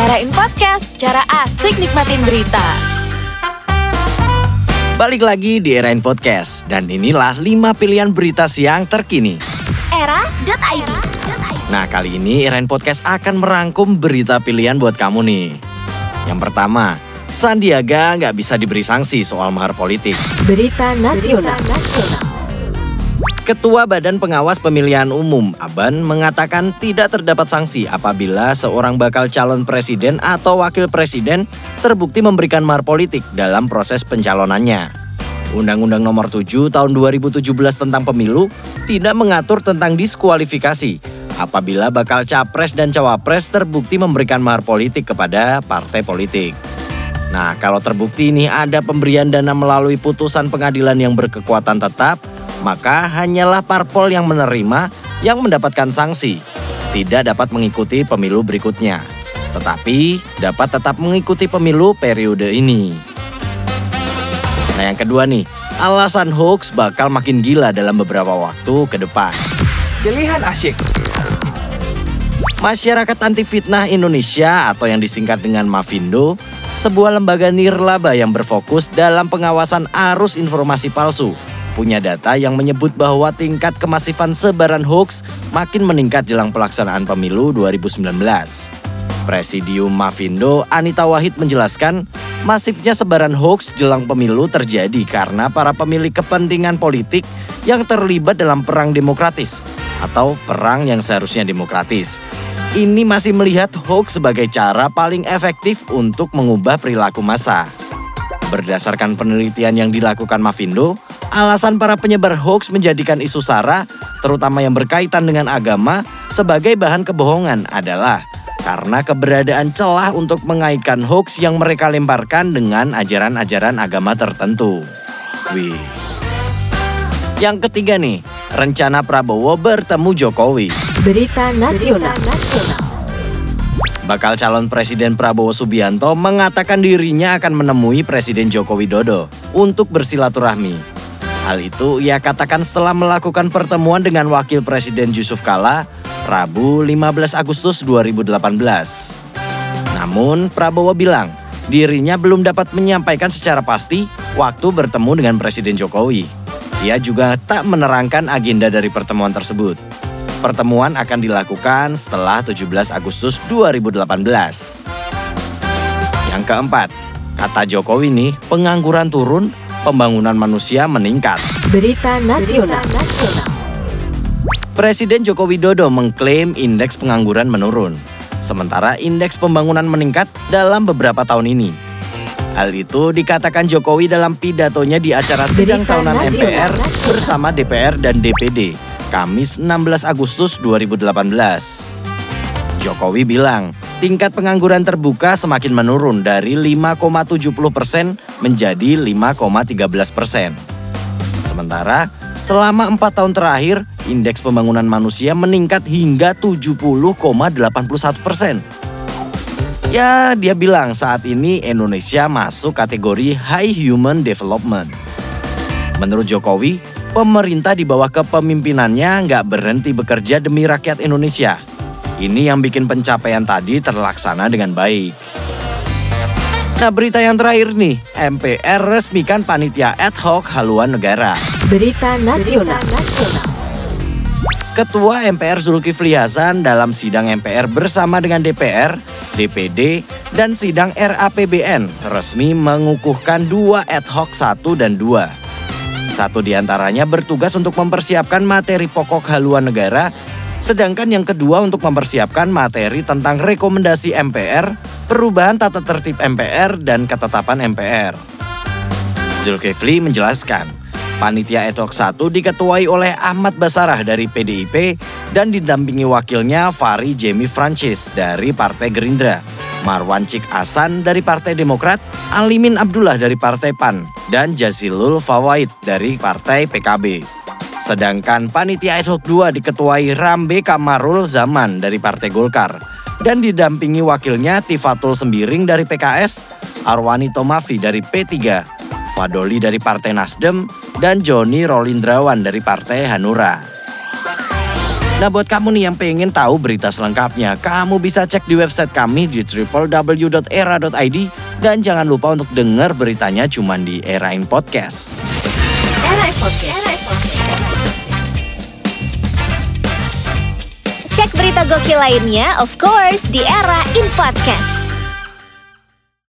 Era in Podcast, cara asik nikmatin berita. Balik lagi di Erain Podcast dan inilah 5 pilihan berita siang terkini. Era.id Nah kali ini Erain Podcast akan merangkum berita pilihan buat kamu nih. Yang pertama, Sandiaga nggak bisa diberi sanksi soal mahar politik. Berita Nasional. Ketua Badan Pengawas Pemilihan Umum, Aban, mengatakan tidak terdapat sanksi apabila seorang bakal calon presiden atau wakil presiden terbukti memberikan mahar politik dalam proses pencalonannya. Undang-Undang Nomor 7 Tahun 2017 tentang Pemilu tidak mengatur tentang diskualifikasi apabila bakal capres dan cawapres terbukti memberikan mahar politik kepada partai politik. Nah, kalau terbukti ini ada pemberian dana melalui putusan pengadilan yang berkekuatan tetap, maka hanyalah parpol yang menerima yang mendapatkan sanksi, tidak dapat mengikuti pemilu berikutnya. Tetapi dapat tetap mengikuti pemilu periode ini. Nah yang kedua nih, alasan hoax bakal makin gila dalam beberapa waktu ke depan. Pilihan asyik. Masyarakat Anti Fitnah Indonesia atau yang disingkat dengan Mavindo, sebuah lembaga nirlaba yang berfokus dalam pengawasan arus informasi palsu, punya data yang menyebut bahwa tingkat kemasifan sebaran hoax makin meningkat jelang pelaksanaan pemilu 2019. Presidium Mavindo Anita Wahid menjelaskan, masifnya sebaran hoax jelang pemilu terjadi karena para pemilik kepentingan politik yang terlibat dalam perang demokratis atau perang yang seharusnya demokratis. Ini masih melihat hoax sebagai cara paling efektif untuk mengubah perilaku massa. Berdasarkan penelitian yang dilakukan Mavindo, alasan para penyebar hoax menjadikan isu SARA, terutama yang berkaitan dengan agama, sebagai bahan kebohongan adalah karena keberadaan celah untuk mengaitkan hoax yang mereka lemparkan dengan ajaran-ajaran agama tertentu. Wih. Yang ketiga nih, rencana Prabowo bertemu Jokowi. Berita Nasional. Bakal calon Presiden Prabowo Subianto mengatakan dirinya akan menemui Presiden Joko Widodo untuk bersilaturahmi. Hal itu ia katakan setelah melakukan pertemuan dengan Wakil Presiden Yusuf Kala Rabu 15 Agustus 2018. Namun Prabowo bilang dirinya belum dapat menyampaikan secara pasti waktu bertemu dengan Presiden Jokowi. Ia juga tak menerangkan agenda dari pertemuan tersebut. Pertemuan akan dilakukan setelah 17 Agustus 2018. Yang keempat, kata Jokowi nih, pengangguran turun, pembangunan manusia meningkat. Berita Nasional. Presiden Joko Widodo mengklaim indeks pengangguran menurun, sementara indeks pembangunan meningkat dalam beberapa tahun ini. Hal itu dikatakan Jokowi dalam pidatonya di acara sidang tahunan. MPR bersama DPR dan DPD, Kamis 16 Agustus 2018. Jokowi bilang, tingkat pengangguran terbuka semakin menurun dari 5,70 persen menjadi 5,13 persen. Sementara, selama empat tahun terakhir, indeks pembangunan manusia meningkat hingga 70,81 persen. Ya, dia bilang saat ini Indonesia masuk kategori High Human Development. Menurut Jokowi, pemerintah di bawah kepemimpinannya nggak berhenti bekerja demi rakyat Indonesia. Ini yang bikin pencapaian tadi terlaksana dengan baik. Nah berita yang terakhir nih, MPR resmikan panitia ad hoc haluan negara. Berita Nasional. Ketua MPR Zulkifli Hasan dalam sidang MPR bersama dengan DPR, DPD, dan sidang RAPBN resmi mengukuhkan dua ad hoc 1 dan 2. Satu di antaranya bertugas untuk mempersiapkan materi pokok haluan negara, sedangkan yang kedua untuk mempersiapkan materi tentang rekomendasi MPR, perubahan tata tertib MPR, dan ketetapan MPR. Zulkifli menjelaskan, Panitia hoc 1 diketuai oleh Ahmad Basarah dari PDIP dan didampingi wakilnya Fari Jemi Francis dari Partai Gerindra, Marwan Cik Hasan dari Partai Demokrat, Alimin Abdullah dari Partai PAN, dan Jazilul Fawaid dari Partai PKB. Sedangkan panitia ad hoc 2 diketuai Rambe Kamarul Zaman dari Partai Golkar dan didampingi wakilnya Tifatul Sembiring dari PKS, Arwani Tomafi dari P3, Fadoli dari Partai Nasdem, dan Joni Rolindrawan dari Partai Hanura. Nah buat kamu nih yang pengen tahu berita selengkapnya, kamu bisa cek di website kami di www.era.id dan jangan lupa untuk dengar beritanya cuma di Era in Podcast. Era Podcast. Cek berita gokil lainnya, of course, di Era in Podcast.